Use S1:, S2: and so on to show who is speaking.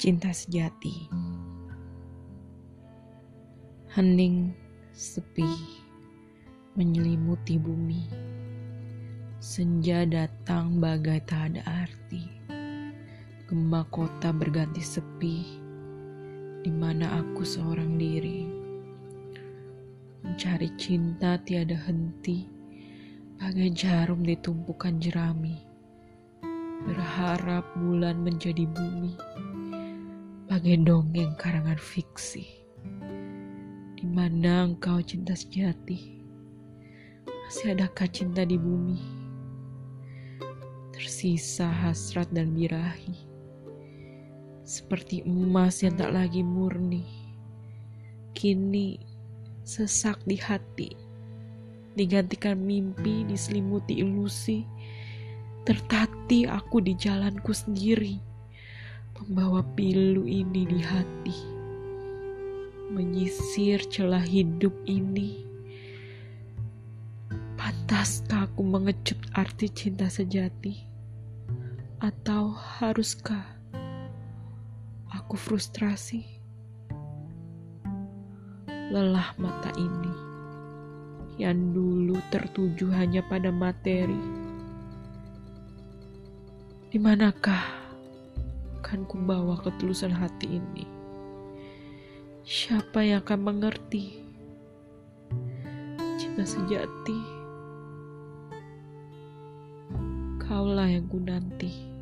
S1: cinta sejati. Hening, sepi, menyelimuti bumi. Senja datang bagai tak ada arti. Gema kota berganti sepi, di mana aku seorang diri. Mencari cinta tiada henti, bagai jarum ditumpukan jerami. Berharap bulan menjadi bumi bagai dongeng karangan fiksi. Di mana engkau cinta sejati? Masih adakah cinta di bumi? Tersisa hasrat dan birahi. Seperti emas yang tak lagi murni. Kini sesak di hati. Digantikan mimpi diselimuti ilusi. Tertati aku di jalanku sendiri membawa pilu ini di hati, menyisir celah hidup ini. Pantaskah aku mengecut arti cinta sejati? Atau haruskah aku frustrasi? Lelah mata ini yang dulu tertuju hanya pada materi. Di manakah akan kubawa ketulusan hati ini. Siapa yang akan mengerti cinta sejati? Kaulah yang ku nanti.